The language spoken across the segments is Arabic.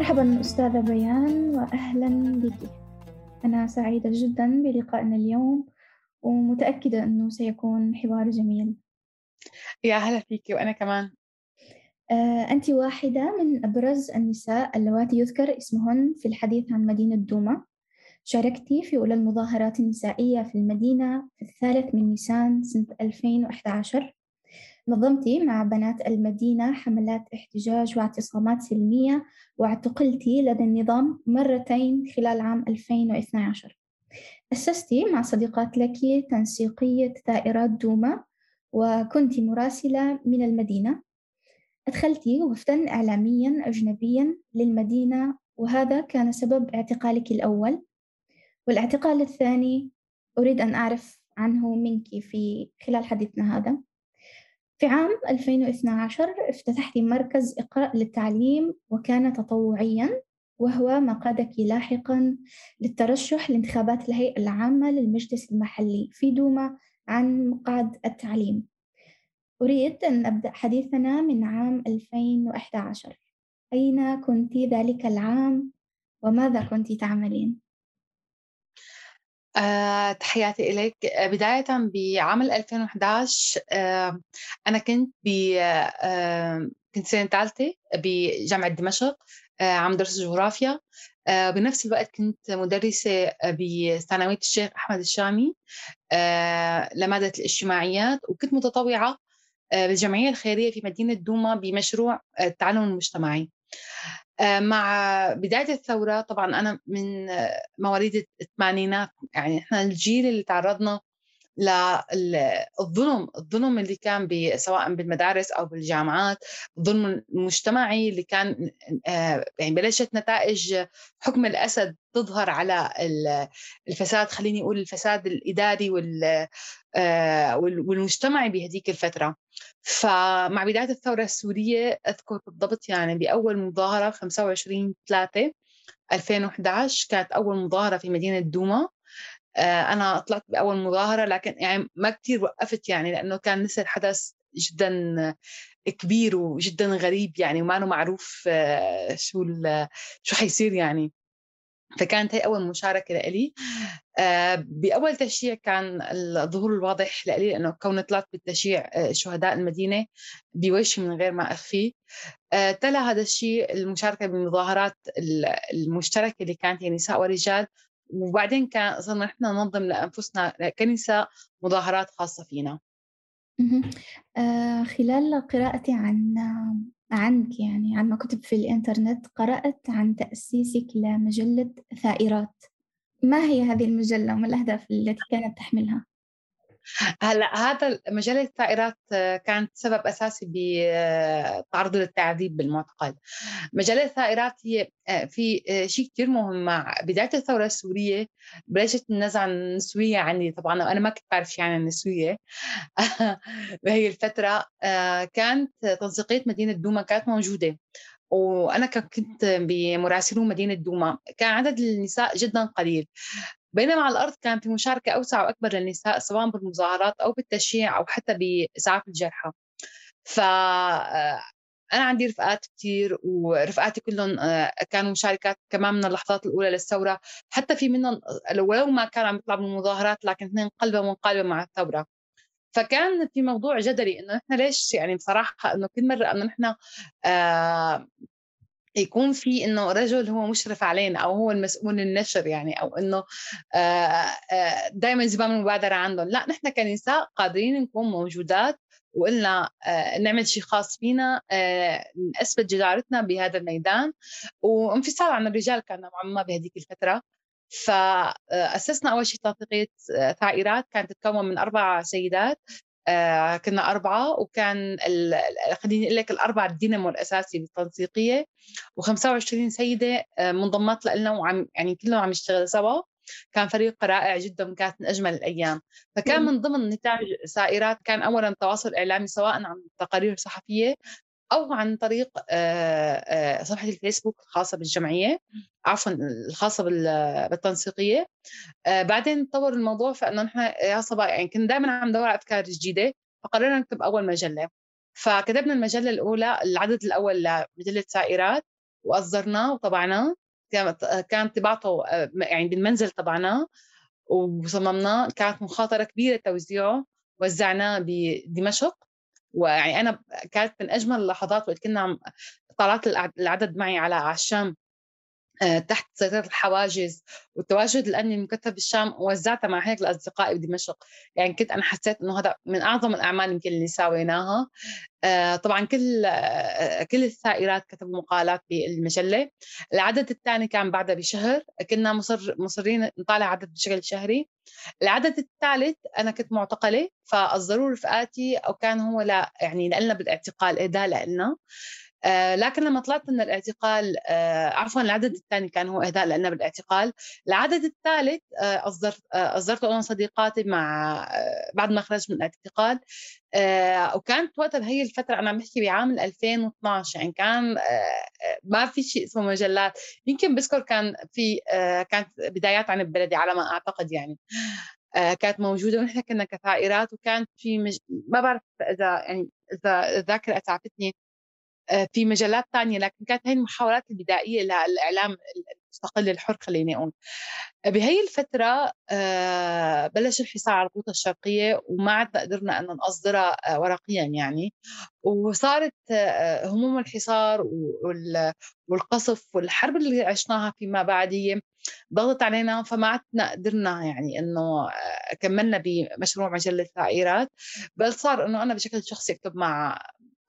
مرحبا أستاذة بيان وأهلا بك. أنا سعيدة جدا بلقائنا اليوم ومتأكدة أنه سيكون حوار جميل. يا هلا فيك وأنا كمان. آه، أنت واحدة من أبرز النساء اللواتي يذكر اسمهن في الحديث عن مدينة دوما. شاركت في أولى المظاهرات النسائية في المدينة في الثالث من نيسان سنة 2011 نظمت مع بنات المدينة حملات احتجاج واعتصامات سلمية واعتقلت لدى النظام مرتين خلال عام 2012 أسست مع صديقات لك تنسيقية ثائرات دوما وكنت مراسلة من المدينة. أدخلت وفدا إعلاميا أجنبيا للمدينة وهذا كان سبب اعتقالك الأول. والاعتقال الثاني أريد أن أعرف عنه منك في خلال حديثنا هذا. في عام 2012 افتتحت مركز إقرأ للتعليم وكان تطوعيا وهو ما قادك لاحقا للترشح لانتخابات الهيئة العامة للمجلس المحلي في دوما عن مقعد التعليم. أريد أن أبدأ حديثنا من عام 2011 أين كنت ذلك العام؟ وماذا كنت تعملين؟ آه، تحياتي إليك. آه، بداية بعام 2011 آه، أنا كنت ب كنت سنة ثالثة بجامعة دمشق عم درس جغرافيا. بنفس الوقت كنت مدرسة بثانوية الشيخ أحمد الشامي لمادة الاجتماعيات وكنت متطوعة بالجمعية الخيرية في مدينة دوما بمشروع التعلم المجتمعي. مع بداية الثورة طبعا أنا من مواليد الثمانينات يعني إحنا الجيل اللي تعرضنا للظلم الظلم اللي كان سواء بالمدارس أو بالجامعات الظلم المجتمعي اللي كان يعني بلشت نتائج حكم الأسد تظهر على الفساد خليني أقول الفساد الإداري والمجتمعي بهذيك الفترة. فمع بداية الثورة السورية أذكر بالضبط يعني بأول مظاهرة 25 3 2011 كانت أول مظاهرة في مدينة دوما. آه، أنا طلعت بأول مظاهرة لكن يعني ما كثير وقفت يعني لأنه كان لسه الحدث جدا كبير وجدا غريب يعني وما معروف آه، شو شو حيصير يعني. فكانت هي أول مشاركة لإلي. آه، بأول تشييع كان الظهور الواضح لإلي لأنه كوني طلعت بالتشييع شهداء المدينة بوجهي من غير ما أخفيه تلا هذا الشيء المشاركة بالمظاهرات المشتركة اللي كانت هي نساء ورجال وبعدين كان صرنا نحن ننظم لأنفسنا كنساء مظاهرات خاصة فينا. آه خلال قراءتي عن عنك يعني عن كتب في الإنترنت قرأت عن تأسيسك لمجلة ثائرات ما هي هذه المجلة وما الأهداف التي كانت تحملها؟ هلأ هذا مجال الطائرات كانت سبب أساسي بتعرض للتعذيب بالمعتقل. مجال الطائرات هي في شيء كثير مهم مع بداية الثورة السورية. بلشت النزعة النسويه عندي طبعا أنا ما كنت بعرف شيء عن النسويه بهي الفترة كانت تنسيقية مدينة دوما كانت موجودة. وأنا كنت بمراسلون مدينة دوما. كان عدد النساء جدا قليل. بينما على الأرض كان في مشاركة أوسع وأكبر للنساء سواء بالمظاهرات أو بالتشييع أو حتى بإسعاف الجرحى. ف آه، أنا عندي رفقات كثير ورفقاتي كلهم آه، كانوا مشاركات كمان من اللحظات الأولى للثورة. حتى في منهم ولو ما كانوا عم يطلعوا بالمظاهرات لكن اثنين قلبا وقالبا مع الثورة. فكان في موضوع جدلي إنه نحن ليش يعني بصراحة إنه كل مرة إنه نحن آه يكون في إنه رجل هو مشرف علينا أو هو المسؤول النشر يعني أو إنه آه، آه، دائما زمام المبادره عندهم. لا نحن كنساء قادرين نكون موجودات وقلنا آه، نعمل شيء خاص فينا نثبت جدارتنا بهذا الميدان. وانفصال عن الرجال كان نوعا ما بهذيك الفترة. فأسسنا أول شيء تنسيقيه ثائرات كانت تتكون من أربع سيدات. آه كنا أربعة وكان خليني أقول لك الأربعة الدينامو الأساسي بالتنسيقية و25 سيدة آه منضمات لنا وعم يعني كلهم عم يشتغل سوا. كان فريق رائع جدا كانت من أجمل الأيام. فكان من ضمن نتاج سائرات كان أولا تواصل إعلامي سواء عن تقارير صحفية أو عن طريق صفحة الفيسبوك الخاصة بالجمعية عفوا الخاصة بالتنسيقية. بعدين تطور الموضوع فانه نحن يا صبا يعني كنا دائما عم ندور على أفكار جديدة فقررنا نكتب أول مجلة. فكتبنا المجلة الأولى العدد الأول لمجلة سائرات وأصدرناه وطبعناه. كانت كان طباعته يعني بالمنزل طبعناه وصممناه. كانت مخاطرة كبيرة توزيعه وزعناه بدمشق ويعني أنا كانت من أجمل اللحظات وقت كنا طلعت العدد معي على الشام تحت سيطرة الحواجز والتواجد الأمني المكثف بالشام وزعتها مع هيك لأصدقائي بدمشق. يعني كنت أنا حسيت إنه هذا من أعظم الأعمال يمكن اللي ساويناها. آه، طبعا كل آه، كل الثائرات كتبوا مقالات بالمجلة. العدد الثاني كان بعدها بشهر. كنا مصر مصرين نطالع عدد بشكل شهري. العدد الثالث أنا كنت معتقلة فاصدروا رفقاتي أو كان هو لا يعني لنا بالاعتقال اهداء لنا آه، لكن لما طلعت من الاعتقال آه، عفوا العدد الثاني كان هو إهداء لنا بالاعتقال. العدد الثالث آه، أصدرت اصدرته أنا وصديقاتي مع بعد ما خرجت من الاعتقال. وكانت وقتها بهي الفترة أنا عم بحكي بعام 2012 يعني كان ما في شيء اسمه مجلات. يمكن بذكر كان في كانت بدايات عن بلدي على ما أعتقد يعني. كانت موجودة ونحن كنا كثائرات وكان في مج... ما بعرف إذا يعني إذا الذاكرة أتعبتني. آه، في مجالات ثانية لكن كانت هي المحاولات البدائية للاعلام المستقل الحر خليني أقول بهي الفترة آه، بلش الحصار على الغوطة الشرقية وما عدنا قدرنا أن نصدرها آه، ورقيا يعني. وصارت هموم الحصار والقصف والحرب اللي عشناها فيما بعد هي ضغطت علينا فما عدنا قدرنا يعني إنه كملنا بمشروع مجلة ثائرات بل صار إنه أنا بشكل شخصي أكتب مع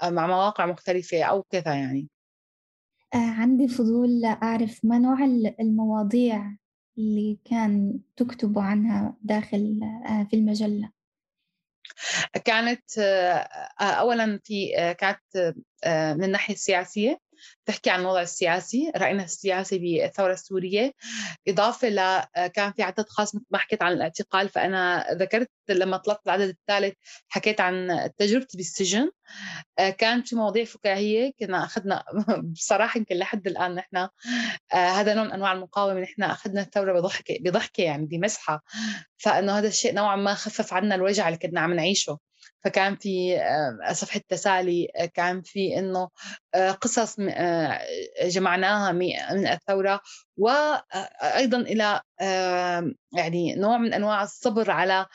مع مواقع مختلفة أو كذا يعني. آه، عندي فضول أعرف ما نوع المواضيع اللي كان تكتبوا عنها داخل آه، في المجلة؟ كانت آه، أولا في كانت من الناحية السياسية. تحكي عن الوضع السياسي رأينا السياسي بالثورة السورية. إضافة ل كان في عدد خاص مثل ما حكيت عن الاعتقال فأنا ذكرت لما طلعت العدد الثالث حكيت عن تجربتي بالسجن. آه، كان في مواضيع فكاهية كنا أخذنا بصراحة يمكن لحد الآن نحن آه، هذا نوع من أنواع المقاومة نحن أخذنا الثورة بضحكة بضحكة يعني بمزحة. فإنه هذا الشيء نوعا ما خفف عنا الوجع اللي كنا عم نعيشه. فكان في آه، صفحة تسالي كان في إنه قصص جمعناها من الثورة وأيضا إلى يعني نوع من أنواع الصبر على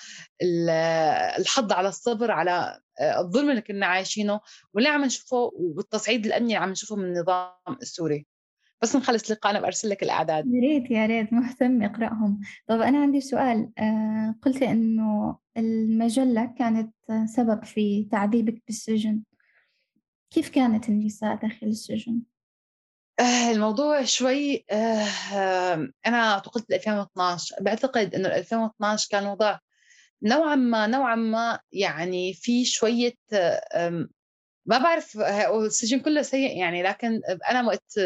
الحض على الصبر على الظلم اللي كنا عايشينه واللي عم نشوفه والتصعيد الأمني اللي عم نشوفه من النظام السوري. بس نخلص لقاءنا برسل لك الأعداد. يا ريت يا ريت. مهتم إقرأهم. طب أنا عندي سؤال. آه قلت إنه المجلة كانت سبب في تعذيبك بالسجن. كيف كانت النساء داخل السجن؟ آه الموضوع شوي آه أنا اعتقد 2012 بعتقد إنه 2012 كان وضع نوعا ما نوعا ما يعني في شوية ما بعرف السجن كله سيء يعني لكن أنا وقت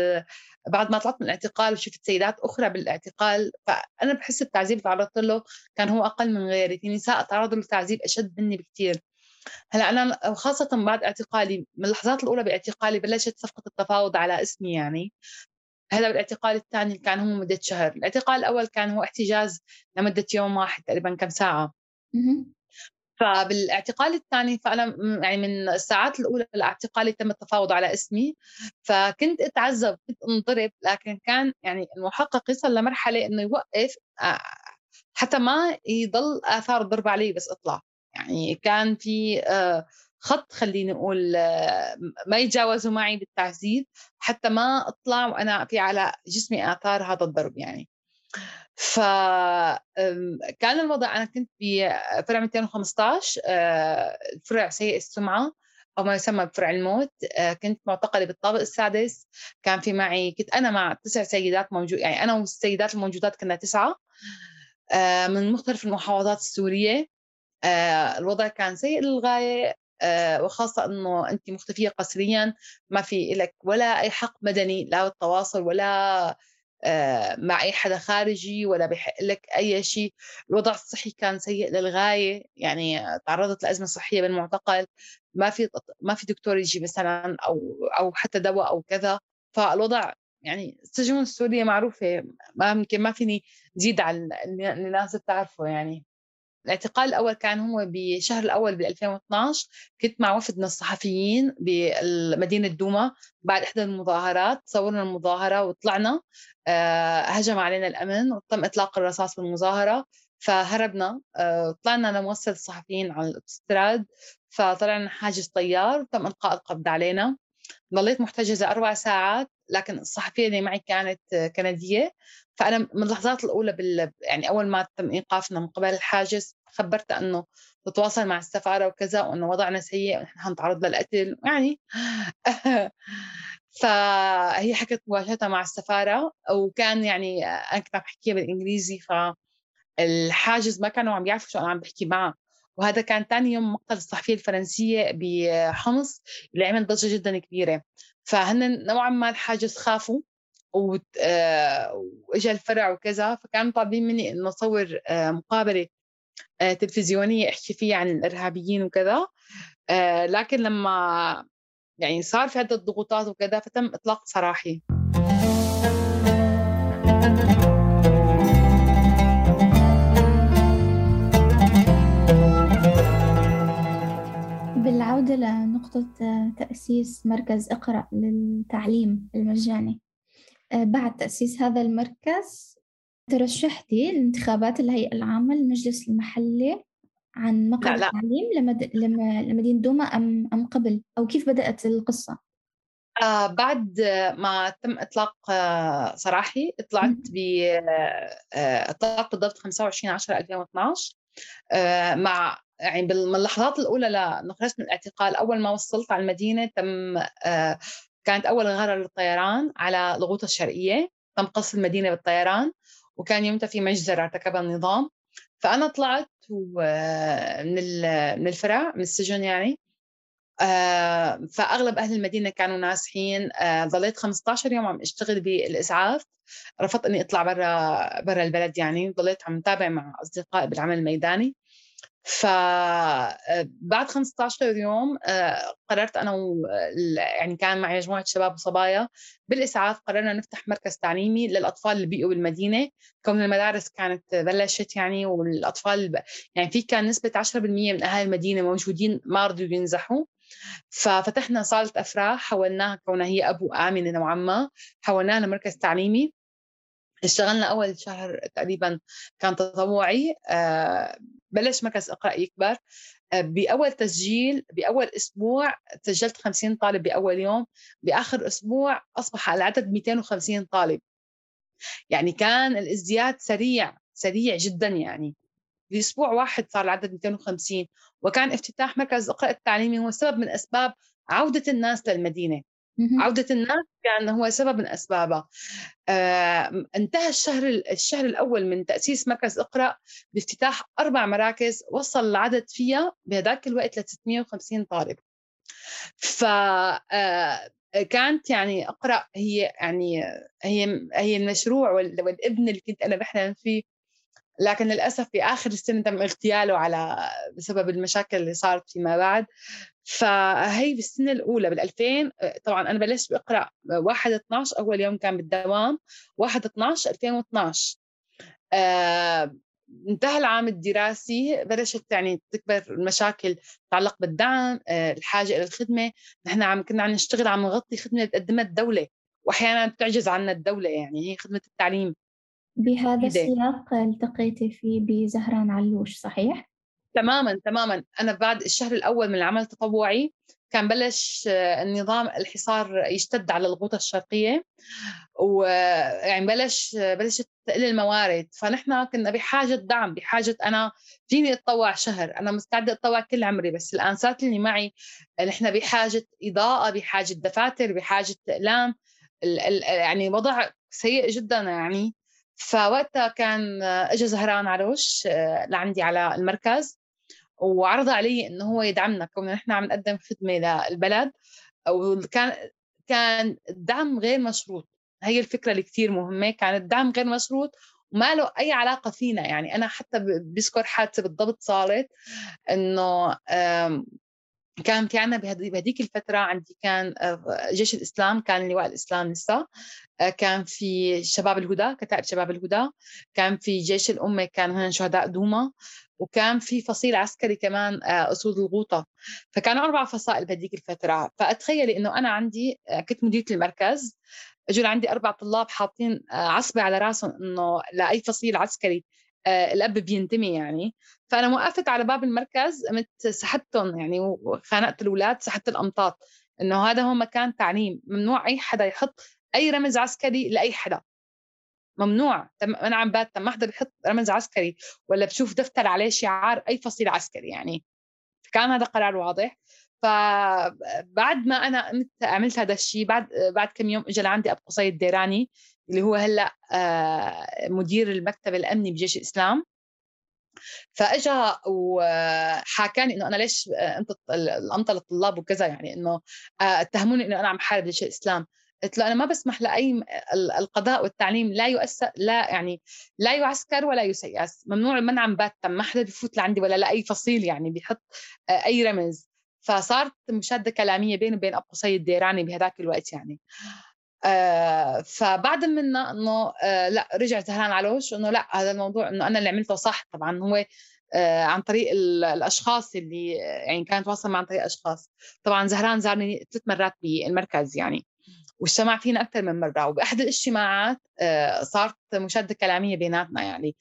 بعد ما طلعت من الاعتقال وشفت سيدات أخرى بالاعتقال فأنا بحس التعذيب اللي تعرضت له كان هو أقل من غيري في نساء تعرضوا للتعذيب أشد مني بكثير هلأ أنا خاصة بعد اعتقالي من اللحظات الأولى باعتقالي بلشت صفقة التفاوض على اسمي يعني. هلأ بالاعتقال الثاني كان هو مدة شهر الاعتقال الأول كان هو احتجاز لمدة يوم واحد تقريبا كم ساعة. فبالاعتقال الثاني فأنا يعني من الساعات الأولى لاعتقالي تم التفاوض على اسمي. فكنت أتعذب كنت أنضرب لكن كان يعني المحقق يصل لمرحلة إنه يوقف حتى ما يضل آثار الضرب علي بس اطلع يعني كان في خط خليني أقول ما يتجاوزوا معي بالتعذيب حتى ما اطلع وأنا في على جسمي آثار هذا الضرب يعني. فكان الوضع أنا كنت بفرع 215 فرع سيء السمعة أو ما يسمى بفرع الموت كنت معتقلة بالطابق السادس. كان في معي كنت أنا مع تسع سيدات موجود يعني أنا والسيدات الموجودات كنا تسعة من مختلف المحافظات السورية. الوضع كان سيء للغاية وخاصة أنه أنت مختفية قسريا ما في لك ولا أي حق مدني لا بالتواصل ولا آه، مع اي حدا خارجي ولا بحق لك أي شيء. الوضع الصحي كان سيء للغاية يعني تعرضت لأزمة صحية بالمعتقل. ما في ما في دكتور يجي مثلا أو أو حتى دواء أو كذا. فالوضع يعني السجون السورية معروفة ما يمكن ما فيني زيد على اللي الناس بتعرفه يعني. الاعتقال الأول كان هو بشهر الأول ب 2012 كنت مع وفد من الصحفيين بمدينة دوما بعد إحدى المظاهرات صورنا المظاهرة وطلعنا آه، هجم علينا الأمن وتم إطلاق الرصاص بالمظاهرة فهربنا آه، طلعنا لموصل الصحفيين على الاوتوستراد فطلعنا حاجز طيار وتم إلقاء القبض علينا. ضليت محتجزة أربع ساعات لكن الصحفية اللي معي كانت كندية. فأنا من اللحظات الأولى بال... يعني أول ما تم إيقافنا من قبل الحاجز خبرتها أنه تتواصل مع السفارة وكذا وأنه وضعنا سيء ونحن حنتعرض للقتل يعني فهي حكت مباشرة مع السفارة وكان يعني أنا كنت عم بحكيها بالإنجليزي فالحاجز ما كانوا عم يعرفوا شو أنا عم بحكي معه. وهذا كان ثاني يوم مقتل الصحفية الفرنسية بحمص اللي عمل ضجة جدا كبيرة. فهن نوعا ما الحاجز خافوا آه، واجى الفرع وكذا فكانوا طالبين مني إنه أصور آه، مقابلة آه، تلفزيونية أحكي فيها عن الإرهابيين وكذا. لكن لما يعني صار في عدة ضغوطات وكذا فتم إطلاق سراحي بالعودة لنقطة تأسيس مركز اقرأ للتعليم المجاني. آه، بعد تأسيس هذا المركز ترشحتي لانتخابات الهيئة العامة للمجلس المحلي عن مقر التعليم لمد... لم... لمدينة دوما أم أم قبل؟ أو كيف بدأت القصة؟ آه بعد ما تم إطلاق آه سراحي طلعت ب آه إطلاق بالضبط 25 10 2012 آه مع يعني من اللحظات الأولى خرجت من الاعتقال. أول ما وصلت على المدينة تم آه، كانت أول غاره للطيران على الغوطة الشرقية. تم قصف المدينة بالطيران وكان يومتها في مجزره ارتكبها النظام. فأنا طلعت من من الفرع من السجن يعني. آه، فأغلب أهل المدينة كانوا ناسحين آه، ضليت 15 يوم عم أشتغل بالإسعاف. رفضت إني أطلع برا برا البلد يعني. ضليت عم تابع مع أصدقائي بالعمل الميداني. فبعد 15 يوم آه، قررت أنا و يعني كان معي مجموعة شباب وصبايا. بالإسعاف قررنا نفتح مركز تعليمي للأطفال اللي بيئوا بالمدينة. كون المدارس كانت بلشت يعني والأطفال يعني في كان نسبة 10% من اهالي المدينة موجودين ما رضوا ينزحوا. ففتحنا صالة أفراح حولناها كونها هي أبو آمنة نوعا ما حولناها لمركز تعليمي. اشتغلنا أول شهر تقريبا كان تطوعي آه، بلش مركز اقرا يكبر آه، بأول تسجيل بأول أسبوع سجلت 50 طالب بأول يوم بآخر أسبوع أصبح العدد 250 طالب. يعني كان الازدياد سريع سريع جدا يعني. باسبوع واحد صار العدد 250 وكان افتتاح مركز اقرا التعليمي هو سبب من أسباب عودة الناس للمدينة. عودة الناس كان هو سبب من أسبابها آه، انتهى الشهر الشهر الأول من تأسيس مركز إقرأ بافتتاح أربع مراكز وصل العدد فيها بهذاك الوقت ل 650 طالب. ف آه، كانت يعني إقرأ هي يعني هي هي المشروع والابن اللي كنت أنا بحلم فيه لكن للأسف في آخر السنة تم اغتياله على بسبب المشاكل اللي صارت فيما بعد. فهي بالسنه الأولى بال 2000 طبعا أنا بلشت بقرا 1 12 أول يوم كان بالدوام 1 12 2012 آه انتهى العام الدراسي بلشت يعني تكبر المشاكل تتعلق بالدعم آه الحاجة إلى الخدمة. نحن عم كنا عم نشتغل عم نغطي خدمة تقدمها الدولة واحيانا بتعجز عنا الدولة يعني هي خدمة التعليم. بهذا السياق التقيتي فيه بزهران علوش صحيح؟ تماما تماما. أنا بعد الشهر الأول من العمل التطوعي كان بلش آه، النظام الحصار يشتد على الغوطة الشرقية ويعني بلش بلشت تقل الموارد. فنحن كنا بحاجة دعم بحاجة أنا فيني أتطوع شهر أنا مستعدة أتطوع كل عمري بس الانسات اللي معي نحن بحاجة إضاءة بحاجة دفاتر بحاجة أقلام. يعني وضع سيء جدا يعني. فوقتها كان اجى زهران عروش آه، لعندي على المركز وعرض علي إنه هو يدعمنا كون نحن عم نقدم خدمة للبلد. وكان كان الدعم غير مشروط. هي الفكرة اللي كثير مهمة كان الدعم غير مشروط وما له أي علاقة فينا. يعني أنا حتى بذكر حادثة بالضبط صارت إنه كان في عنا بهذيك الفترة عندي كان آه، جيش الإسلام كان لواء الإسلام لسه آه، كان في شباب الهدى كتائب شباب الهدى كان في جيش الأمة كان هن شهداء دوما وكان في فصيل عسكري كمان آه، اسود الغوطة. فكانوا أربع فصائل بهذيك الفترة. فاتخيلي إنه أنا عندي آه، كنت مديرة المركز أجوا عندي أربع طلاب حاطين آه، عصبة على راسهم إنه لأي فصيل عسكري الأب بينتمي يعني. فأنا وقفت على باب المركز قمت سحبتهم يعني وخانقت الأولاد سحبت الامطاط إنه هذا هو مكان تعليم. ممنوع أي حدا يحط أي رمز عسكري لأي حدا. ممنوع. أنا عم بات ما حدا بيحط رمز عسكري ولا بشوف دفتر عليه شعار أي فصيل عسكري يعني. كان هذا قرار واضح. فبعد ما أنا عملت هذا الشيء بعد بعد كم يوم اجى لعندي ابو قصي الديراني. اللي هو هلأ آه، مدير المكتب الأمني بجيش الإسلام. فاجى وحاكاني إنه أنا ليش آه، أنت الانطه للطلاب وكذا يعني إنه آه، اتهموني إنه أنا عم حارب جيش الإسلام. قلت له أنا ما بسمح لأي القضاء والتعليم لا يؤثر لا يعني لا يعسكر ولا يسيس. ممنوع منعا باتا ما حدا بفوت لعندي ولا لأي فصيل يعني بيحط أي رمز. فصارت مشادة كلامية بيني وبين أبو قصي الديراني بهذاك الوقت يعني. آه فبعد منا إنه آه لا رجع زهران علوش إنه لا هذا الموضوع إنه أنا اللي عملته صح. طبعا هو آه عن طريق الأشخاص اللي يعني كانت واصل مع عن طريق أشخاص. طبعا زهران زارني ثلاث مرات بالمركز يعني. واجتمع فينا أكثر من مرة. وبأحد الاجتماعات آه، صارت مشادة كلامية بيناتنا يعني.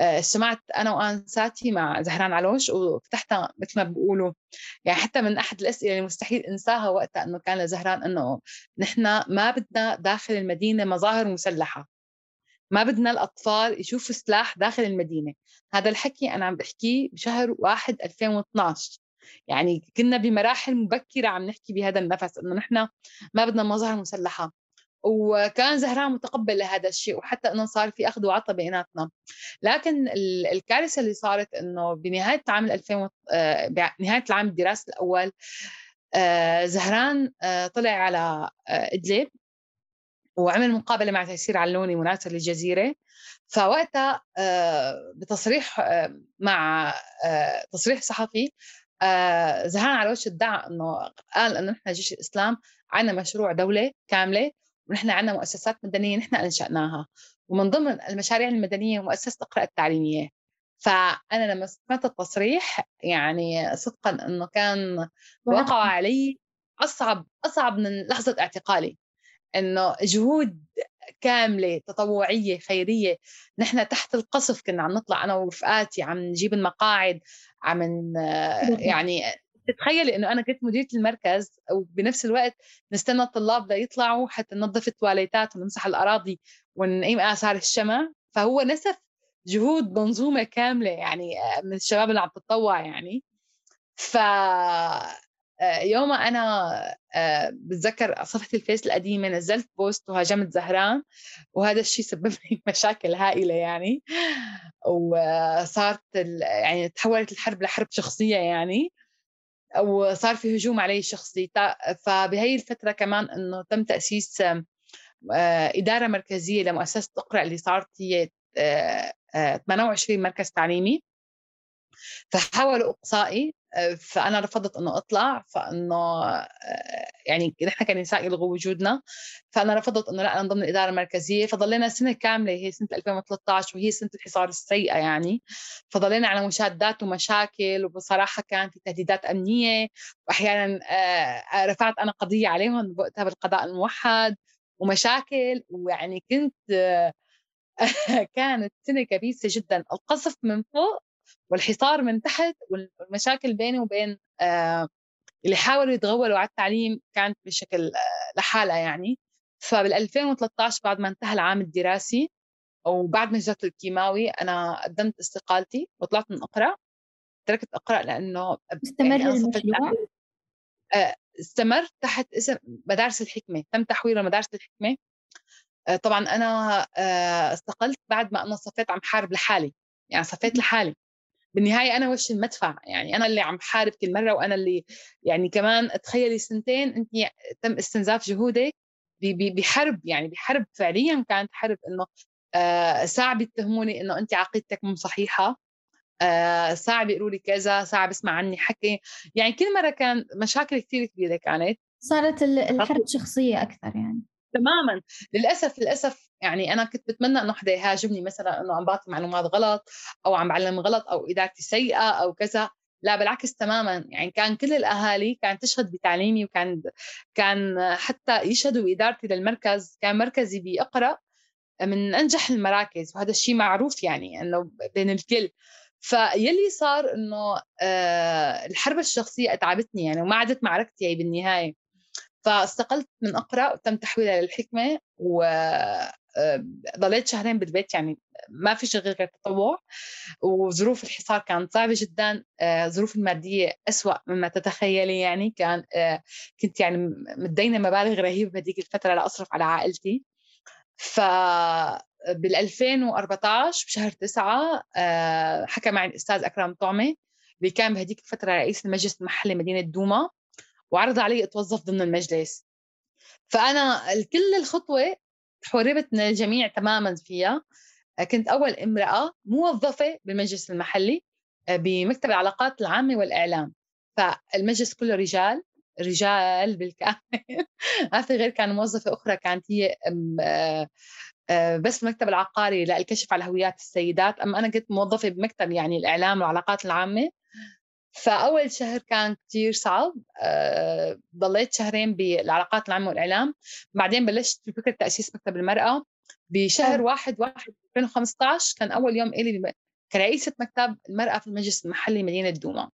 آه، اجتمعت أنا وانساتي مع زهران علوش وفتحتها مثل ما بيقولوا. يعني حتى من أحد الأسئلة اللي مستحيل أنساها وقتها إنه كان لزهران إنه نحن ما بدنا داخل المدينة مظاهر مسلحة. ما بدنا الأطفال يشوفوا سلاح داخل المدينة. هذا الحكي أنا عم بحكيه بشهر 1 2012 يعني كنا بمراحل مبكرة عم نحكي بهذا النفس إنه نحن ما بدنا مظاهر مسلحة. وكان زهران متقبل لهذا الشيء وحتى إنه صار في أخذ وعطاء بيناتنا. لكن الكارثة اللي صارت إنه بنهاية عام 2000 آه، بنهايه العام الدراسي الأول آه، زهران آه، طلع على إدلب وعمل مقابلة مع تيسير علوني مراسل الجزيره فوقتها بتصريح مع تصريح صحفي آه زهران على وش ادعى إنه قال إنه نحن جيش الإسلام عندنا مشروع دولة كاملة ونحن عندنا مؤسسات مدنية نحن أنشأناها. ومن ضمن المشاريع المدنية مؤسسة اقرا التعليمية. فأنا لما سمعت التصريح يعني صدقا إنه كان وقع علي أصعب أصعب من لحظة اعتقالي. إنه جهود كاملة تطوعية خيرية. نحن تحت القصف كنا عم نطلع أنا ورفقاتي عم نجيب المقاعد عم يعني تتخيلي إنه أنا كنت مديرة المركز وبنفس الوقت نستنى الطلاب ليطلعوا حتى ننظف التواليتات ونمسح الأراضي ونقيم آثار الشمع. فهو نسف جهود منظومة كاملة يعني من الشباب اللي عم تتطوع يعني. ف آه، يوم أنا آه، بتذكر صفحة الفيس القديمة نزلت بوست وهاجمت زهران وهذا الشيء سبب لي مشاكل هائلة يعني. وصارت يعني تحولت الحرب لحرب شخصية يعني وصار في هجوم علي شخصي. فبهي الفترة كمان إنه تم تأسيس آه، إدارة مركزية لمؤسسة أقرأ اللي صارت هي 28 مركز تعليمي. فحاولوا إقصائي فأنا رفضت إنه أطلع فإنه يعني نحن كنساء يلغوا وجودنا. فأنا رفضت إنه لا أنا ضمن الإدارة المركزية. فضلينا سنه كاملة هي سنة 2013 وهي سنة الحصار السيئة يعني. فضلينا على مشادات ومشاكل وبصراحة كان في تهديدات أمنية. واحيانا رفعت أنا قضية عليهم بوقتها بالقضاء الموحد. ومشاكل ويعني كنت كانت سنة كبيسة جدا. القصف من فوق والحصار من تحت والمشاكل بيني وبين آه، اللي حاولوا يتغولوا على التعليم كانت بشكل آه، لحالها يعني. فبال 2013 بعد ما انتهى العام الدراسي وبعد ما جات الكيماوي أنا قدمت استقالتي وطلعت من أقرأ. تركت أقرأ لأنه استمر يعني المشروع آه، استمر تحت اسم مدارس الحكمة. تم تحويله مدارس الحكمة. طبعا أنا استقلت بعد ما أنا صفيت عم حارب لحالي. يعني صفيت لحالي. بالنهاية أنا وش المدفع يعني أنا اللي عم بحارب كل مرة وأنا اللي يعني كمان تخيلي سنتين انت تم استنزاف جهودك بحرب يعني بحرب فعليا كانت حرب إنه آه ساعة بيتهموني إنه انت عقيدتك مو صحيحة آه ساعة بيقولوا لي كذا ساعة بسمع عني حكي. يعني كل مرة كان مشاكل كثير كبيرة كانت. صارت الحرب شخصية أكثر يعني. تماما. للأسف للأسف يعني أنا كنت بتمنى إنه حدا يهاجمني مثلا إنه عم بعطي معلومات غلط أو عم بعلم غلط أو إدارتي سيئة أو كذا. لا بالعكس تماما. يعني كان كل الأهالي كانت تشهد بتعليمي وكان كان حتى يشهدوا بإدارتي للمركز. كان مركزي باقرا من أنجح المراكز وهذا الشيء معروف يعني إنه بين الكل. فيلي صار إنه آه، الحرب الشخصية أتعبتني يعني وما عادت معركتي بالنهاية. فاستقلت من أقرأ وتم تحويلها للحكمه و آه، ضليت شهرين بالبيت يعني ما في شغل غير تطوع. وظروف الحصار كانت صعبة جدا. آه، المادية أسوأ مما تتخيلي يعني. كان كنت يعني مدينه مبالغ رهيبة بهذيك الفترة لأصرف على عائلتي. ف بال 2014 بشهر 9 آه، حكى معي الأستاذ أكرم طعمة اللي كان بهديك الفترة رئيس المجلس المحلي مدينة دوما. وعرض علي اتوظف ضمن المجلس. فأنا كل الخطوة حوربت من الجميع تماما فيها. كنت أول امرأة موظفة بالمجلس المحلي آه، بمكتب العلاقات العامة والإعلام. فالمجلس كله رجال رجال بالكامل. ما في غير كان موظفة أخرى كانت هي آه، آه، بس المكتب العقاري للكشف على هويات السيدات. أما أنا كنت موظفة بمكتب يعني الإعلام والعلاقات العامة. فأول شهر كان كثير صعب آه، ضليت شهرين بالعلاقات العامه والإعلام بعدين بلشت بفكره تأسيس مكتب المرأة. بشهر واحد واحد 2015 كان أول يوم إلي كرئيسة مكتب المرأة في المجلس المحلي مدينة دوما.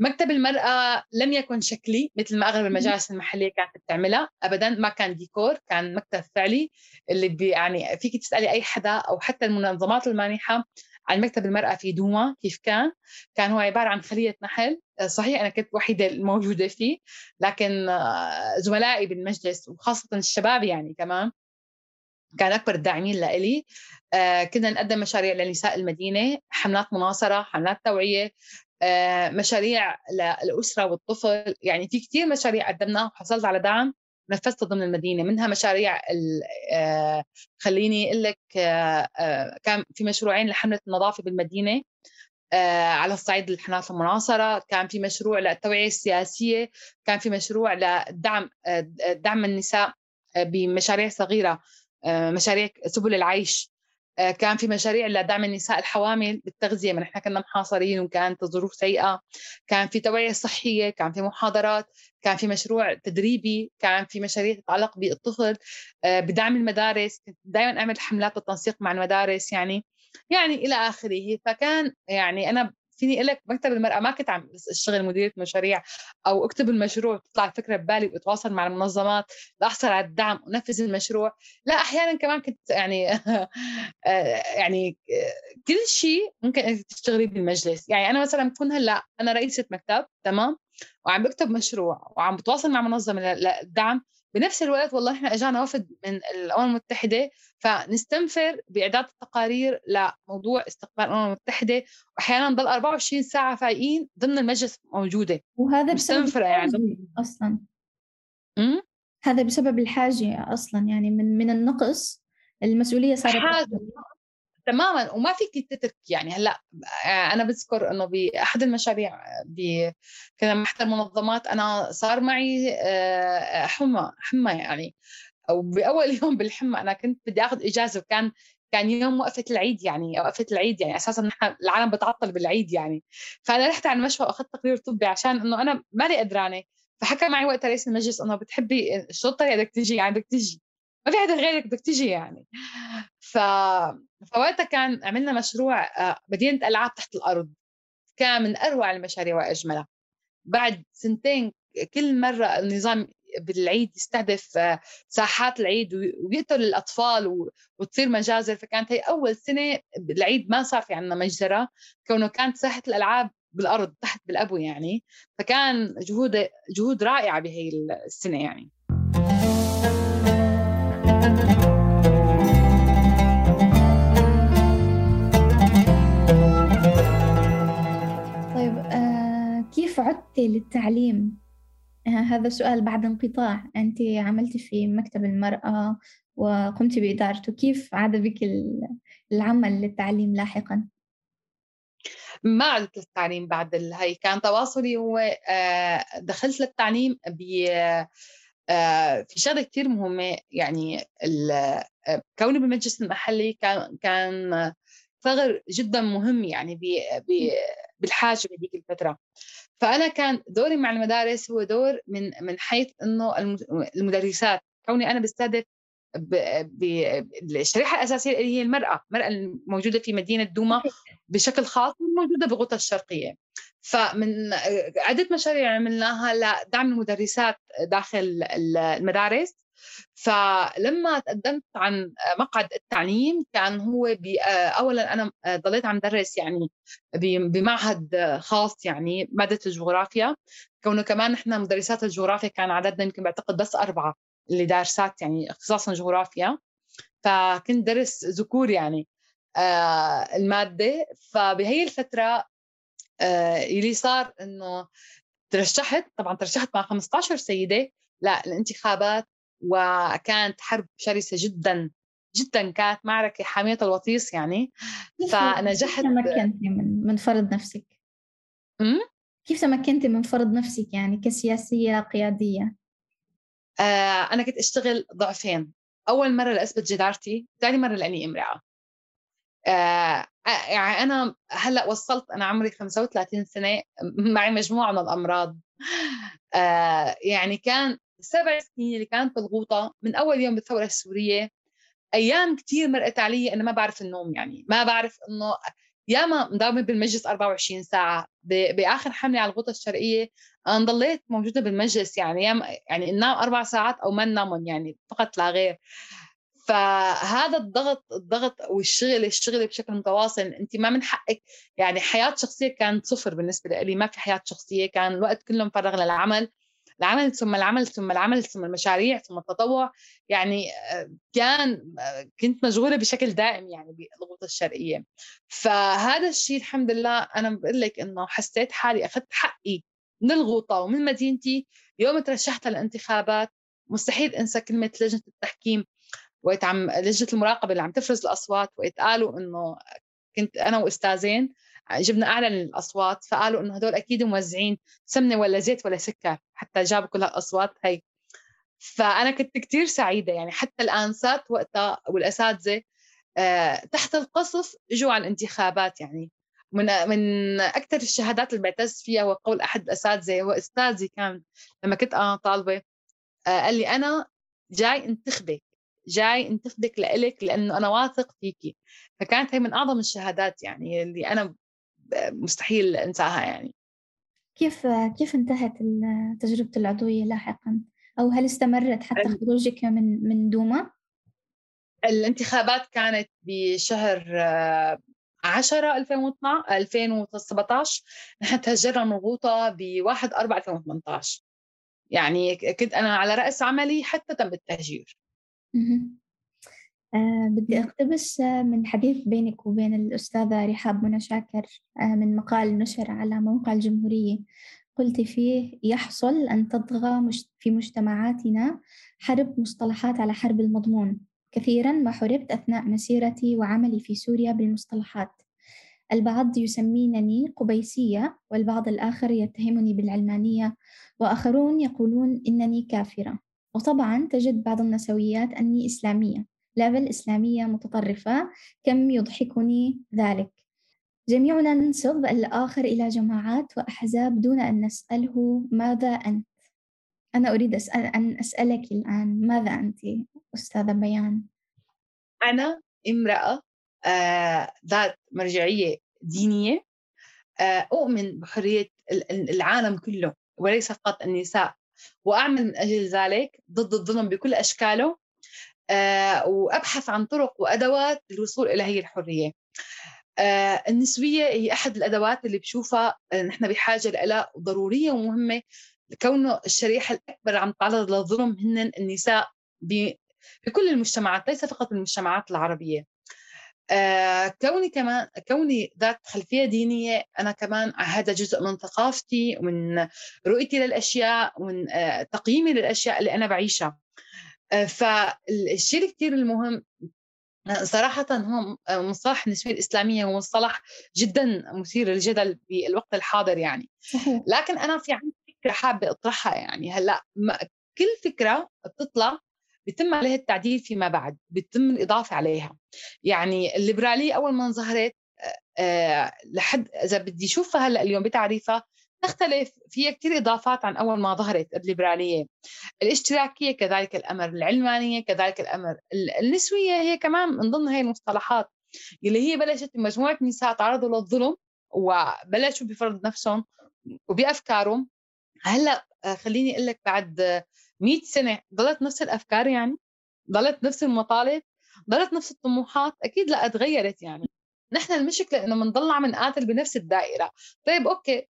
مكتب المرأة لم يكن شكلي مثل ما أغلب المجالس المحلية كانت بتعملها أبدا ما كان ديكور كان مكتب فعلي اللي بي يعني فيك تسألي أي حدا أو حتى المنظمات المانحة عن مكتب المرأة في دوما كيف كان؟ كان هو عبارة عن خلية نحل. صحيح أنا كنت وحيدة الموجودة فيه لكن آه، زملائي بالمجلس وخاصة الشباب يعني كمان كان أكبر الداعمين لإلي. آه كنا نقدم مشاريع لنساء المدينة حملات مناصرة حملات توعية آه، مشاريع للأسرة والطفل. يعني في كثير مشاريع قدمناها وحصلت على دعم. نفذتها ضمن المدينة. منها مشاريع آه، خليني أقول لك آه، كان في مشروعين لحملة النظافة بالمدينة على الصعيد الحملات المناصرة. كان في مشروع للتوعية السياسية. كان في مشروع لدعم دعم النساء بمشاريع صغيرة مشاريع سبل العيش. آه، كان في مشاريع لدعم النساء الحوامل بالتغذية ما نحن كنا محاصرين وكانت الظروف سيئة. كان في توعية صحية كان في محاضرات كان في مشروع تدريبي كان في مشاريع تتعلق بالطفل آه، بدعم المدارس. كنت دائما أعمل حملات بالتنسيق مع المدارس يعني يعني إلى آخره. فكان يعني أنا فيني أقول لك مكتب المرأة ما كنت عم أشتغل مديرة مشاريع أو أكتب المشروع تطلع الفكرة ببالي وأتواصل مع المنظمات لاحصل على الدعم ونفذ المشروع لا أحيانا كمان كنت يعني آه، يعني كل شيء ممكن تشتغلي بالمجلس. يعني أنا مثلا بكون هلأ أنا رئيسة مكتب تمام؟ وعم بكتب مشروع وعم بتواصل مع منظمة للدعم بنفس الوقت والله إحنا إجانا وفد من الأمم المتحدة فنستنفر بإعداد التقارير لموضوع استقبال الأمم المتحدة. وأحيانا نضل 24 ساعة فايقين ضمن المجلس موجودة. وهذا بسبب يعني. أصلا. م? هذا بسبب الحاجة أصلا يعني من من النقص المسؤولية صارت حاجة. تماما وما فيك تترك. يعني هلأ آه، أنا بذكر إنه باحد المشاريع ب مع احدى المنظمات أنا صار معي آه، حمى حمى يعني. وباول يوم بالحمى أنا كنت بدي آخذ إجازة وكان كان يوم وقفة العيد يعني وقفة العيد يعني أساسا نحن العالم بتعطل بالعيد يعني. فأنا رحت على المشفى وأخذت تقرير طبي عشان إنه أنا مالي قدرانة. فحكى معي وقت رئيس المجلس إنه بتحبي شو الطريقة بدك تجي؟ يعني بدك تجي. ما في حدا غيرك بدك تجي يعني. ف فوقتها كان عملنا مشروع آه، مدينة ألعاب تحت الأرض. كان من أروع المشاريع وأجملها. بعد سنتين كل مرة النظام بالعيد يستهدف آه، ساحات العيد ويقتل الأطفال وتصير مجازر. فكانت هي أول سنة العيد ما صار في عندنا مجزرة. كونه كانت ساحة الألعاب بالأرض تحت بالأبو يعني. فكان جهود جهود رائعة بهي السنة يعني. كيف للتعليم؟ آه، هذا سؤال بعد انقطاع أنت عملت في مكتب المرأة وقمت بإدارته كيف عاد بك العمل للتعليم لاحقا؟ ما عدت للتعليم بعد هي كان تواصلي هو آه، دخلت للتعليم آه، في شغلة كثير مهمة يعني كوني بالمجلس المحلي كان كان ثغر جدا مهم يعني بالحاجة بهذيك الفترة. فأنا كان دوري مع المدارس هو دور من من حيث إنه المدرسات. كوني أنا بستهدف بالشريحه الأساسية اللي هي المرأة، المرأة الموجودة في مدينة دوما بشكل خاص والموجوده بغوطة الشرقية. فمن عدة مشاريع عملناها لدعم المدرسات داخل المدارس. فلما تقدمت عن مقعد التعليم كان هو اولا أنا ضليت عم درس يعني بمعهد خاص يعني مادة الجغرافيا. كونه كمان نحن مدرسات الجغرافيا كان عددنا يمكن بعتقد بس أربعة اللي دارسات يعني اختصاصا جغرافيا. فكنت درس ذكور يعني آه المادة. فبهي الفترة آه اللي صار إنه ترشحت طبعا ترشحت مع 15 سيدة. للانتخابات وكانت حرب شرسة جدا جدا كانت معركة حامية الوطيس يعني فنجحت كيف تمكنتي من من فرض نفسك؟ م? كيف تمكنتي من فرض نفسك يعني كسياسية قيادية؟ آه أنا كنت أشتغل ضعفين أول مرة لأثبت جدارتي ثاني مرة لأني امرأة آه يعني أنا هلأ وصلت أنا عمري 35 سنة معي مجموعة من الأمراض آه يعني كان السبع سنين اللي كانت بالغوطه من أول يوم بالثورة السورية. أيام كثير مرقت علي أنا ما بعرف النوم يعني ما بعرف إنه ياما مداومه بالمجلس 24 ساعة بآخر حملة على الغوطة الشرقية أنا ضليت موجودة بالمجلس يعني ياما يعني ننام أربع ساعات أو ما ننام يعني فقط لا غير. فهذا الضغط الضغط والشغل الشغل بشكل متواصل انت ما من حقك يعني حياة شخصية كانت صفر بالنسبة لي ما في حياة شخصية كان الوقت كله مفرغ للعمل. العمل ثم العمل ثم العمل ثم المشاريع ثم التطوع يعني آه، كان آه، كنت مشغولة بشكل دائم يعني بالضغوط الشرقية. فهذا الشيء الحمد لله أنا بقول لك إنه حسيت حالي أخذت حقي من الغوطة ومن مدينتي. يوم ترشحت للانتخابات مستحيل أنسى كلمة لجنة التحكيم وقت عم لجنة المراقبة اللي عم تفرز الأصوات وقت قالوا إنه كنت أنا وأستاذين. جبنا أعلى الاصوات فقالوا إنه هدول أكيد موزعين سمنة ولا زيت ولا سكر حتى جابوا كل هالأصوات. هي فأنا كنت كثير سعيدة يعني. حتى الانسات وقتها والأساتذة آه، تحت القصف إجوا على الانتخابات يعني. من من أكثر الشهادات اللي بعتز فيها هو قول أحد الاساتذه هو أستاذي كان لما كنت أنا طالبة آه، قال لي أنا جاي انتخبك جاي انتخبك لإلك لأنه أنا واثق فيكي. فكانت هي من أعظم الشهادات يعني اللي أنا مستحيل أنساها يعني. كيف كيف انتهت تجربة العضوية لاحقا؟ أو هل استمرت حتى خروجك من من دوما؟ الانتخابات كانت بشهر 10 2012 2017 نحن تهجرنا من غوطة ب 1 4 2018 يعني كنت أنا على رأس عملي حتى تم التهجير. آه بدي أقتبس آه، من حديث بينك وبين الأستاذة رحاب منى شاكر آه من مقال نشر على موقع الجمهورية. قلت فيه يحصل أن تطغى في مجتمعاتنا حرب مصطلحات على حرب المضمون. كثيرا ما حربت أثناء مسيرتي وعملي في سوريا بالمصطلحات. البعض يسمينني قبيسية والبعض الآخر يتهمني بالعلمانية وآخرون يقولون إنني كافرة. وطبعا تجد بعض النسويات أني إسلامية. level إسلامية متطرفة كم يضحكني ذلك. جميعنا ننسب الآخر إلى جماعات وأحزاب دون أن نسأله ماذا أنت. أنا أريد أسأل أن أسألك الآن ماذا أنت أستاذة بيان؟ أنا امرأة آه، ذات مرجعية دينية آه، أؤمن بحرية العالم كله وليس فقط النساء. وأعمل من أجل ذلك ضد الظلم بكل أشكاله. آه، وأبحث عن طرق وأدوات للوصول إلى هي الحرية. آه، النسوية هي أحد الأدوات اللي بشوفها آه، نحن بحاجة لها ضرورية ومهمة كونه الشريحة الأكبر عم تتعرض للظلم هن النساء بكل المجتمعات ليس فقط المجتمعات العربية. آه كوني كمان كوني ذات خلفية دينية أنا كمان هذا جزء من ثقافتي ومن رؤيتي للأشياء ومن آه تقييمي للأشياء اللي أنا بعيشها آه، فالشيء الكثير المهم آه، صراحة هو آه، مصطلح النسوية الإسلامية هو مصطلح جدا مثير للجدل بالوقت الحاضر يعني. لكن أنا في عندي فكرة حابة أطرحها يعني. هلأ كل فكرة بتطلع بيتم عليها التعديل فيما بعد بيتم الإضافة عليها. يعني الليبرالية أول ما ظهرت أه لحد إذا بدي أشوفها هلأ اليوم بتعريفها تختلف. فيها كثير إضافات عن أول ما ظهرت الليبرالية. الاشتراكية كذلك الأمر العلمانية كذلك الأمر النسوية هي كمان من ضمن هي المصطلحات اللي هي بلشت مجموعه نساء تعرضوا للظلم وبلشوا بفرض نفسهم وبأفكارهم. هلأ آه، خليني أقول لك بعد 100 سنة ضلت نفس الأفكار يعني؟ ضلت نفس المطالب؟ ضلت نفس الطموحات؟ أكيد لا تغيرت يعني. نحن المشكلة إنه بنضل عم نقاتل بنفس الدائرة. طيب أوكي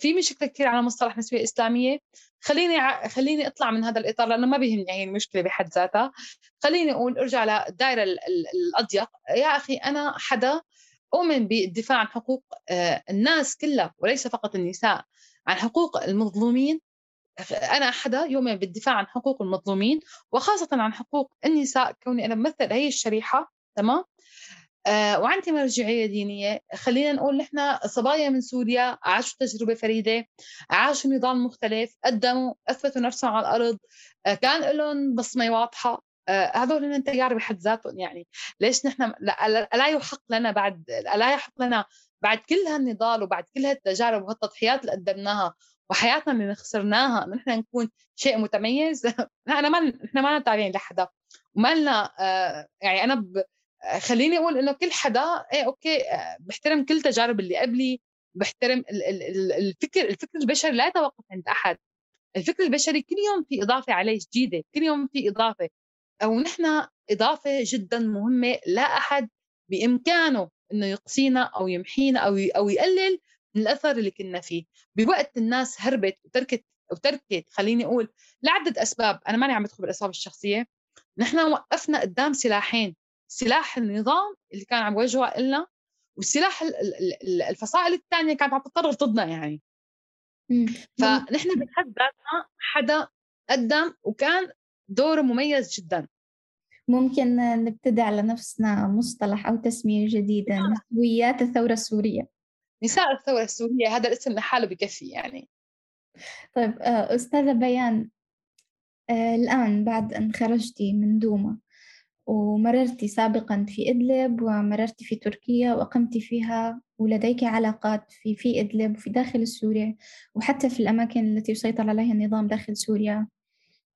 في مشكلة كثير على مصطلح نسوية إسلامية. خليني خليني أطلع من هذا الإطار لأنه ما بيهمني هي المشكلة بحد ذاتها. خليني أقول أرجع للدائره الأضيق. يا أخي أنا حدا أؤمن بالدفاع عن حقوق الناس كلها وليس فقط النساء عن حقوق المظلومين. أنا حدا يؤمن بالدفاع عن حقوق المظلومين وخاصة عن حقوق النساء. كوني أنا بمثل هي الشريحة تمام؟ وعندي مرجعية دينية. خلينا نقول نحن صبايا من سوريا عاشوا تجربة فريدة عاشوا نظام مختلف قدموا أثبتوا نفسهم على الأرض. آه كان لهم بصمة واضحة. آه هذول هن تيار بحد ذاتهم يعني. ليش نحن لا, يحق لنا بعد لا يحق لنا بعد كل هالنضال وبعد كل هالتجارب وهالتضحيات اللي قدمناها وحياتنا اللي خسرناها نحن نكون شيء متميز. أنا ما نحن ما تابعين لحدا. وما لنا آه يعني أنا ب... خليني أقول إنه كل حدا إيه أوكي آه، بحترم كل تجارب اللي قبلي بحترم الفكر الفكر البشري لا يتوقف عند أحد. الفكر البشري كل يوم في إضافة عليه جديدة كل يوم في إضافة. أو نحن إضافة جدا مهمة لا أحد بإمكانه إنه يقصينا أو يمحينا أو أو يقلل من الأثر اللي كنا فيه. بوقت الناس هربت وتركت وتركت خليني أقول لعدة أسباب. أنا ماني عم بدخل بالأسباب الشخصية. نحن وقفنا قدام سلاحين. سلاح النظام اللي كان عم يوجهه لنا والسلاح الفصائل الثانية كانت عم تتطرف ضدنا يعني. فنحن بحد ذاتنا حدا قدم وكان دوره مميز جدا. ممكن نبتدع لنفسنا مصطلح أو تسمية جديدة آه. نسويات الثورة السورية. نساء الثورة السورية هذا الاسم لحاله بكفي يعني. طيب آه، أستاذة بيان آه، الآن بعد أن خرجتي من دوما ومررت سابقا في إدلب ومررت في تركيا وأقمت فيها ولديك علاقات في في إدلب وفي داخل سوريا وحتى في الأماكن التي يسيطر عليها النظام داخل سوريا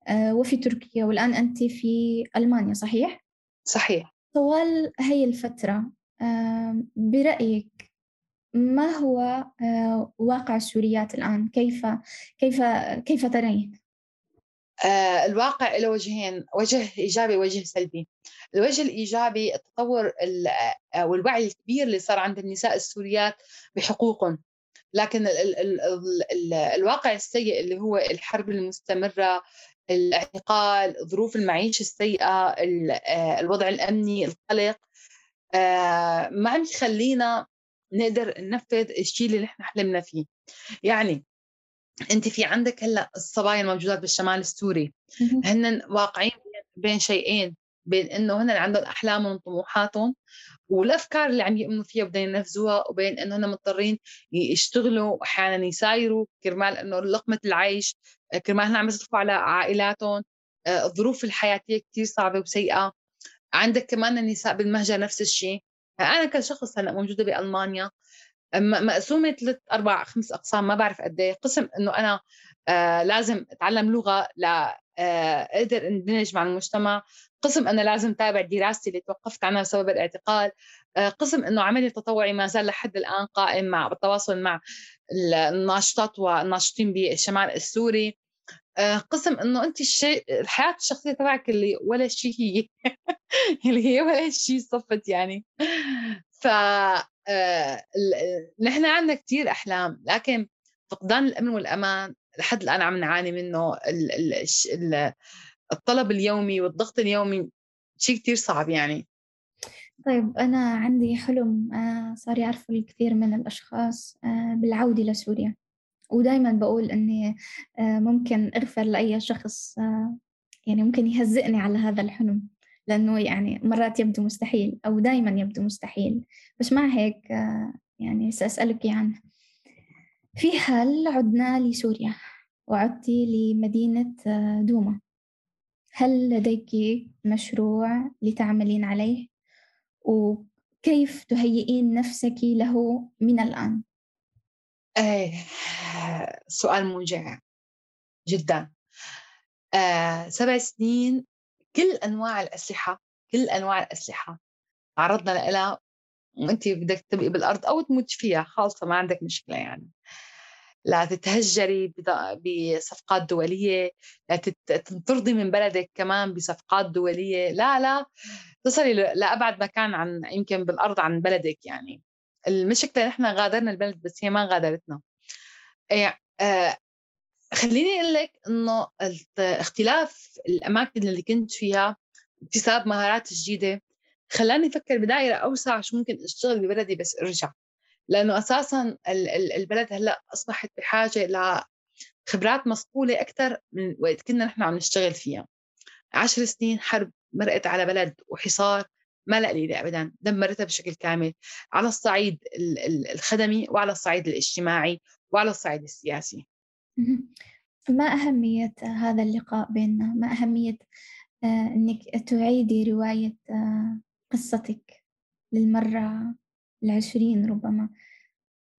آه، وفي تركيا والآن أنت في ألمانيا صحيح؟ صحيح طوال هي الفترة برأيك ما هو آه، واقع السوريات الآن؟ كيف كيف كيف ترين؟ آه، الواقع له وجهين وجه إيجابي وجه سلبي. الوجه الإيجابي التطور آه، والوعي الكبير اللي صار عند النساء السوريات بحقوقهم. لكن ال ال ال الواقع السيء اللي هو الحرب المستمرة الاعتقال ظروف المعيشة السيئة آه، الوضع الأمني القلق ما عم يخلينا نقدر ننفذ الشيء اللي نحن حلمنا فيه. يعني أنت في عندك هلأ الصبايا الموجودات بالشمال السوري. هن واقعين بين شيئين بين إنه هن عندهم احلامهم وطموحاتهم والأفكار اللي عم يؤمنوا فيها بدهم ينفذوها وبين إنه هن مضطرين يشتغلوا واحيانا يسايروا كرمال إنه لقمة العيش كرمال هن عم يصرفوا على عائلاتهم. آه، الظروف الحياتية كثير صعبة وسيئة. عندك كمان النساء بالمهجر نفس الشيء. أنا كشخص هلأ موجودة بألمانيا. مقسومة ثلاث أربع خمس أقسام ما بعرف قد إيه. قسم إنه أنا آه لازم أتعلم لغة لا آه أقدر أندمج مع المجتمع. قسم أنا لازم تابع دراستي اللي توقفت عنها بسبب الاعتقال. آه قسم إنه عملي التطوعي ما زال لحد الآن قائم مع بالتواصل مع الناشطات والناشطين بالشمال السوري. قسم إنه أنت الشيء الحياة الشخصية تبعك اللي ولا شيء هي اللي هي ولا شيء صفت يعني. ف نحن عندنا كثير أحلام لكن فقدان الأمن والأمان لحد الآن عم نعاني منه الطلب اليومي والضغط اليومي شيء كثير صعب يعني. طيب أنا عندي حلم آه، صار يعرفه الكثير من الأشخاص بالعودة لسوريا. ودائما بقول إني ممكن أغفر لأي شخص يعني ممكن يهزئني على هذا الحلم. لأنه يعني مرات يبدو مستحيل أو دائما يبدو مستحيل. بس مع هيك يعني سأسألك عنه في حال عدنا لسوريا وعدت لمدينة دوما هل لديك مشروع لتعملين عليه؟ وكيف تهيئين نفسك له من الآن؟ آه سؤال موجع جدا. آه سبع سنين كل أنواع الأسلحة كل أنواع الأسلحة. تعرضنا لها وأنت بدك تبقي بالأرض أو تموت فيها خالصة ما عندك مشكلة يعني. لا تتهجري بصفقات دولية لا تنطردي من بلدك كمان بصفقات دولية. لا لا تصلي لأبعد مكان عن يمكن بالأرض عن بلدك يعني. المشكلة نحن غادرنا البلد بس هي ما غادرتنا. إيه، آه خليني أقول لك إنه اختلاف الأماكن اللي كنت فيها اكتساب مهارات جديدة خلاني أفكر بدائرة أوسع شو ممكن أشتغل ببلدي بس أرجع. لأنه أساسا البلد هلأ أصبحت بحاجة لخبرات مصقولة أكثر من وقت كنا نحن عم نشتغل فيها. عشر سنين حرب مرقت على بلد وحصار ما لا قليله ابدا دمرتها بشكل كامل على الصعيد الخدمي وعلى الصعيد الاجتماعي وعلى الصعيد السياسي. ما أهمية هذا اللقاء بيننا؟ ما أهمية آه، أنك تعيدي رواية آه، قصتك للمرة العشرين ربما؟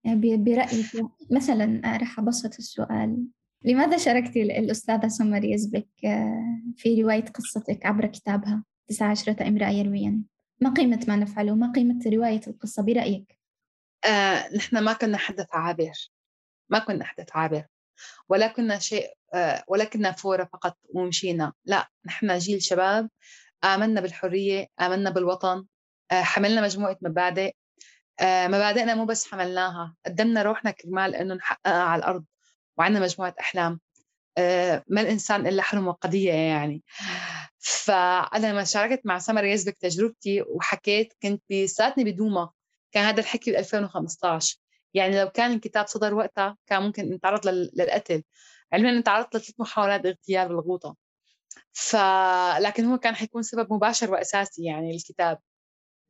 يعني برأيك مثلا آه، راح أبسط السؤال. لماذا شاركتي الأستاذة سمر يزبك آه، في رواية قصتك عبر كتابها؟ تسعة عشرة امرأة يروين ما قيمة ما نفعله؟ ما قيمة رواية القصة برأيك؟ آه، نحن ما كنا حدث عابر. ما كنا حدث عابر. ولا كنا شيء آه، ولا كنا فورة فقط ومشينا. لا نحن جيل شباب آمنا بالحرية آمنا بالوطن آه، حملنا مجموعة مبادئ آه، مبادئنا مو بس حملناها قدمنا روحنا كرمال إنه نحققها على الأرض وعندنا مجموعة أحلام. آه، ما الإنسان إلا حلم وقضية يعني. فأنا لما شاركت مع سمر يزبك تجربتي وحكيت كنت بساتني بدوما. كان هذا الحكي ب 2015 يعني لو كان الكتاب صدر وقتها كان ممكن نتعرض للقتل. علما اني تعرضت لثلاث محاولات اغتيال بالغوطه ف لكن هو كان حيكون سبب مباشر وأساسي يعني الكتاب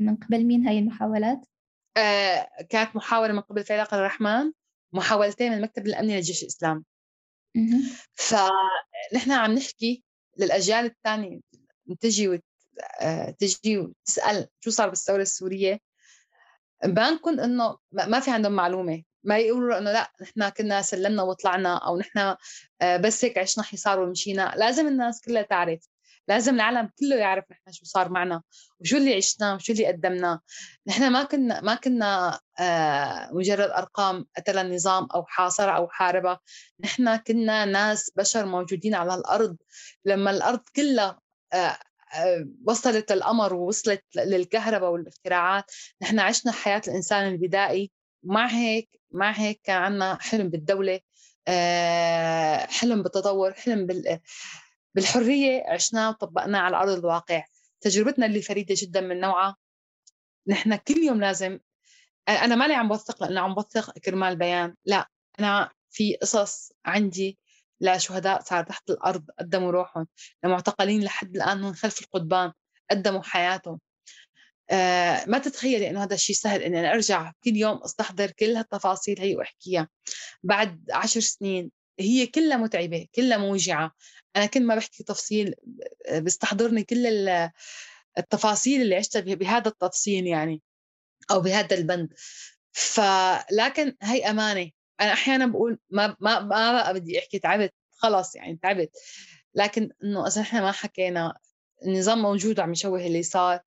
من قبل مين هاي المحاولات؟ آه، كانت محاولة من قبل فيلق الرحمن محاولتين من المكتب الأمني للجيش الإسلامي. فنحن عم نحكي للأجيال الثانية تجي وت... آه، تجي وتسأل شو صار بالثورة السورية؟ ما نكون إنه ما في عندهم معلومة. ما يقولوا إنه لأ نحن كنا سلمنا وطلعنا أو نحن آه، بس هيك عشنا حصار ومشينا. لازم الناس كلها تعرف. لازم العالم كله يعرف نحن شو صار معنا وشو اللي عشناه وشو اللي قدمناه نحن ما كنا ما كنا آه مجرد أرقام قتل النظام أو حاصر أو حاربها نحن كنا ناس بشر موجودين على الأرض. لما الأرض كلها آه وصلت القمر ووصلت للكهرباء والاختراعات. نحن عشنا حياة الإنسان البدائي. مع هيك مع هيك كان عندنا حلم بالدولة آه، حلم بالتطور حلم بال بالحرية. عشناه وطبقناه على أرض الواقع. تجربتنا اللي فريدة جدا من نوعها. نحن كل يوم لازم أنا ماني عم بوثق لأنه عم بوثق كرمال بيان. لا أنا في قصص عندي لشهداء صار تحت الأرض قدموا روحهم. لمعتقلين لحد الآن من خلف القضبان قدموا حياتهم. آه ما تتخيلي إنه هذا الشيء سهل إني أنا أرجع كل يوم أستحضر كل هالتفاصيل هي وأحكيها. بعد عشر سنين هي كلها متعبة كلها موجعة. أنا كل ما بحكي تفصيل بيستحضرني كل التفاصيل اللي عشتها بهذا التفصيل يعني أو بهذا البند. فلكن هي أمانة. أنا أحيانا بقول ما ما ما بقى بدي أحكي تعبت خلص يعني تعبت. لكن إنه إذا إحنا ما حكينا النظام موجود وعم يشوه اللي صار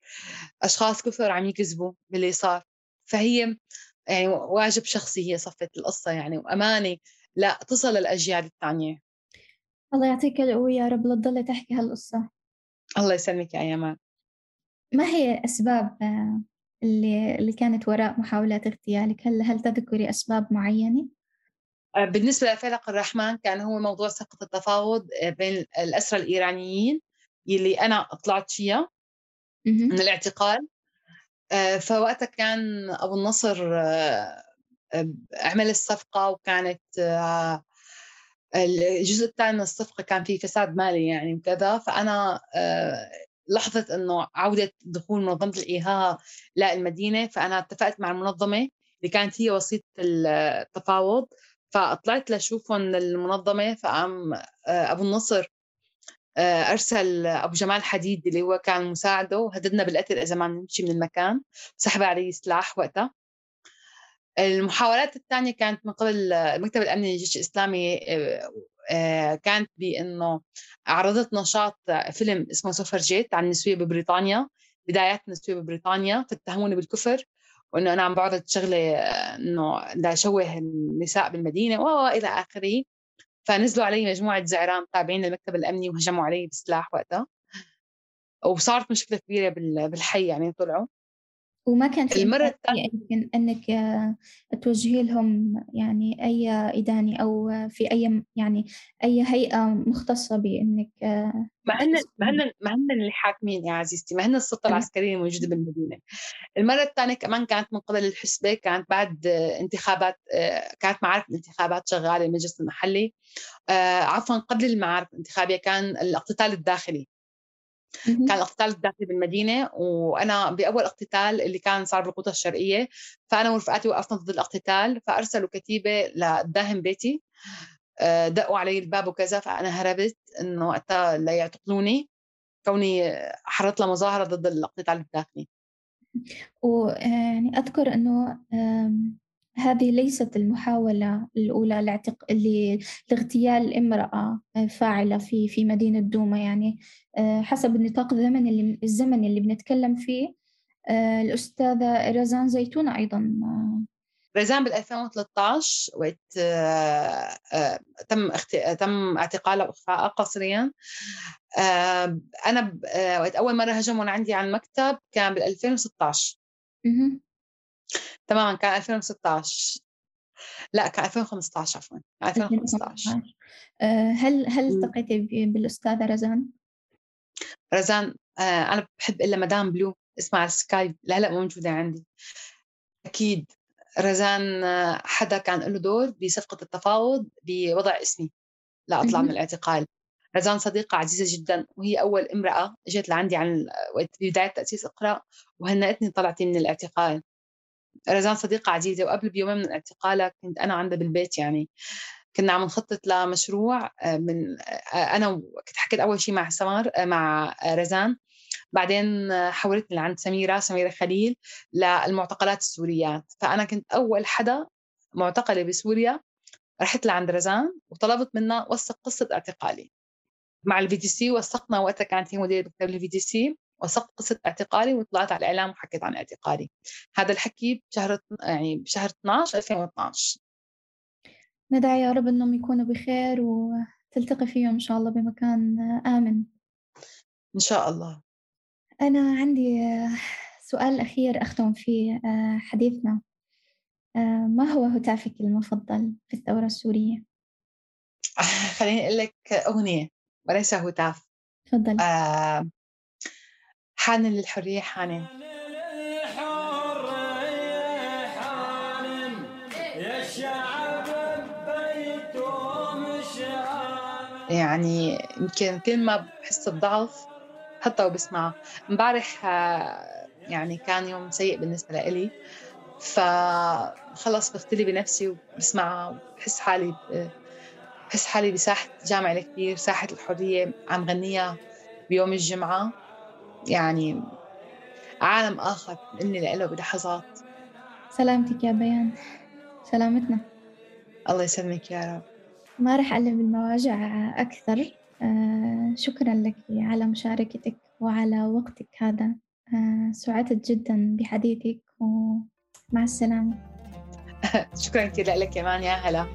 أشخاص كثر عم يكذبوا باللي صار. فهي يعني واجب شخصي هي صفة القصة يعني وأمانة لا تصل للأجيال الثانية. الله يعطيك القوة يا رب لتضلي تحكي هالقصة. الله يسلمك يا أيمان. ما هي أسباب آه، اللي اللي كانت وراء محاولات اغتيالك؟ هل هل تذكري أسباب معينة؟ آه، بالنسبة لفلق الرحمن كان هو موضوع سقط التفاوض آه، بين الأسرى الإيرانيين يلي أنا طلعت فيها من الاعتقال. فوقتها كان أبو النصر عمل الصفقة وكانت الجزء الثاني من الصفقة كان في فساد مالي يعني وكذا. فأنا آه، لحظة إنه عودة دخول منظمة الايهاء للمدينه فأنا اتفقت مع المنظمة اللي كانت هي وسيط التفاوض. فطلعت لشوفهم المنظمة فقام أبو النصر أرسل أبو جمال حديد اللي هو كان مساعده وهددنا بالقتل إذا ما نمشي من المكان سحب علي سلاح وقتها. المحاولات الثانية كانت من قبل المكتب الأمني للجيش الإسلامي كانت بإنه عرضت نشاط فيلم اسمه سوفرجيت عن النسوية ببريطانيا بدايات النسوية ببريطانيا فاتهموني بالكفر. وإنه أنا عم بعرض شغله إنه لشوه النساء بالمدينة والى آخره. فنزلوا علي مجموعة زعران تابعين للمكتب الأمني وهجموا علي بسلاح وقتها. وصارت مشكلة كبيرة بالحي يعني طلعوا. وما كان في المرة الثانية يمكن أنك آه، توجهي لهم يعني أي إداني أو في أي يعني أي هيئة مختصة بأنك آه، ما هن ما هن ما هن اللي حاكمين يا عزيزتي ما هن السلطة العسكرية الموجودة بالمدينة. المرة الثانية كمان كانت من قبل الحسبة كانت بعد انتخابات آه، كانت معارف الانتخابات شغالة المجلس المحلي. عفوا قبل المعارف الانتخابية كان الاقتتال الداخلي. كان الاقتتال الداخلي بالمدينة وأنا بأول اقتتال اللي كان صار بالقوطه الشرقية فأنا ورفقاتي وقفنا ضد الاقتتال فأرسلوا كتيبة لداهم بيتي آه، دقوا علي الباب وكذا فأنا هربت إنه وقتها ليعتقلوني كوني حررت لمظاهره ضد الاقتتال الداخلي ويعني أذكر إنه هذه ليست المحاولة الأولى. لاغتيال امرأة فاعلة في في مدينة دوما يعني آه، حسب النطاق الزمني اللي الزمني اللي بنتكلم فيه آه، الأستاذة رزان زيتونة أيضا آه. رزان بال 2013 وقت تم تم اعتقالها واخفائها قسريا أنا وقت أول مرة هجموا عندي على المكتب كان بال 2016 تماما كان 2016 لا كان 2015 عفوا 2015 آه، هل هل التقيتي بالأستاذة رزان؟ رزان آه، أنا بحب إلا مدام بلو اسمها على السكايب. لا لا موجودة عندي. أكيد رزان آه، حدا كان له دور بصفقة التفاوض بوضع اسمي لا أطلع من الاعتقال. رزان صديقة عزيزة جدا وهي أول امرأة جت لعندي عن وقت بداية تأسيس اقرأ وهنأتني طلعتي من الاعتقال. رزان صديقة عزيزة وقبل بيومين من اعتقالها كنت أنا عندها بالبيت يعني. كنا عم نخطط لمشروع آه، من آه، أنا كنت حكيت أول شيء مع سمر آه، مع رزان. بعدين حولتني لعند سميرة سميرة خليل للمعتقلات السوريات فأنا كنت أول حدا معتقلة بسوريا رحت لعند رزان وطلبت منها وثق قصة اعتقالي. مع ال VDC وثقنا وقتها كانت هي مديرة مكتب ال VDC. وثقت قصة اعتقالي وطلعت على الإعلام وحكيت عن اعتقالي. هذا الحكي بشهر يعني بشهر 12 2012 ندعي يا رب أنهم يكونوا بخير وتلتقي فيهم إن شاء الله بمكان آمن. إن شاء الله. أنا عندي سؤال أخير أختم فيه حديثنا. ما هو هتافك المفضل في الثورة السورية؟ خليني أقول لك أغنية وليس هتاف تفضل. آه حان للحرية حانن يعني يمكن كل ما بحس بضعف حتى وبسمعها امبارح آه، يعني كان يوم سيء بالنسبة لإلي. فخلص بختلي بنفسي وبسمعها وبحس حالي بحس حالي بساحة جامع الكبير ساحة الحرية. عم غنيها بيوم الجمعة. يعني عالم آخر إني لإله بلحظات. سلامتك يا بيان. سلامتنا. الله يسلمك يا رب. ما رح أقلب المواجع أكثر. آه شكرا لك على مشاركتك وعلى وقتك هذا. آه سعدت جدا بحديثك ومع السلامة. شكرا كثير لك كمان يا هلا.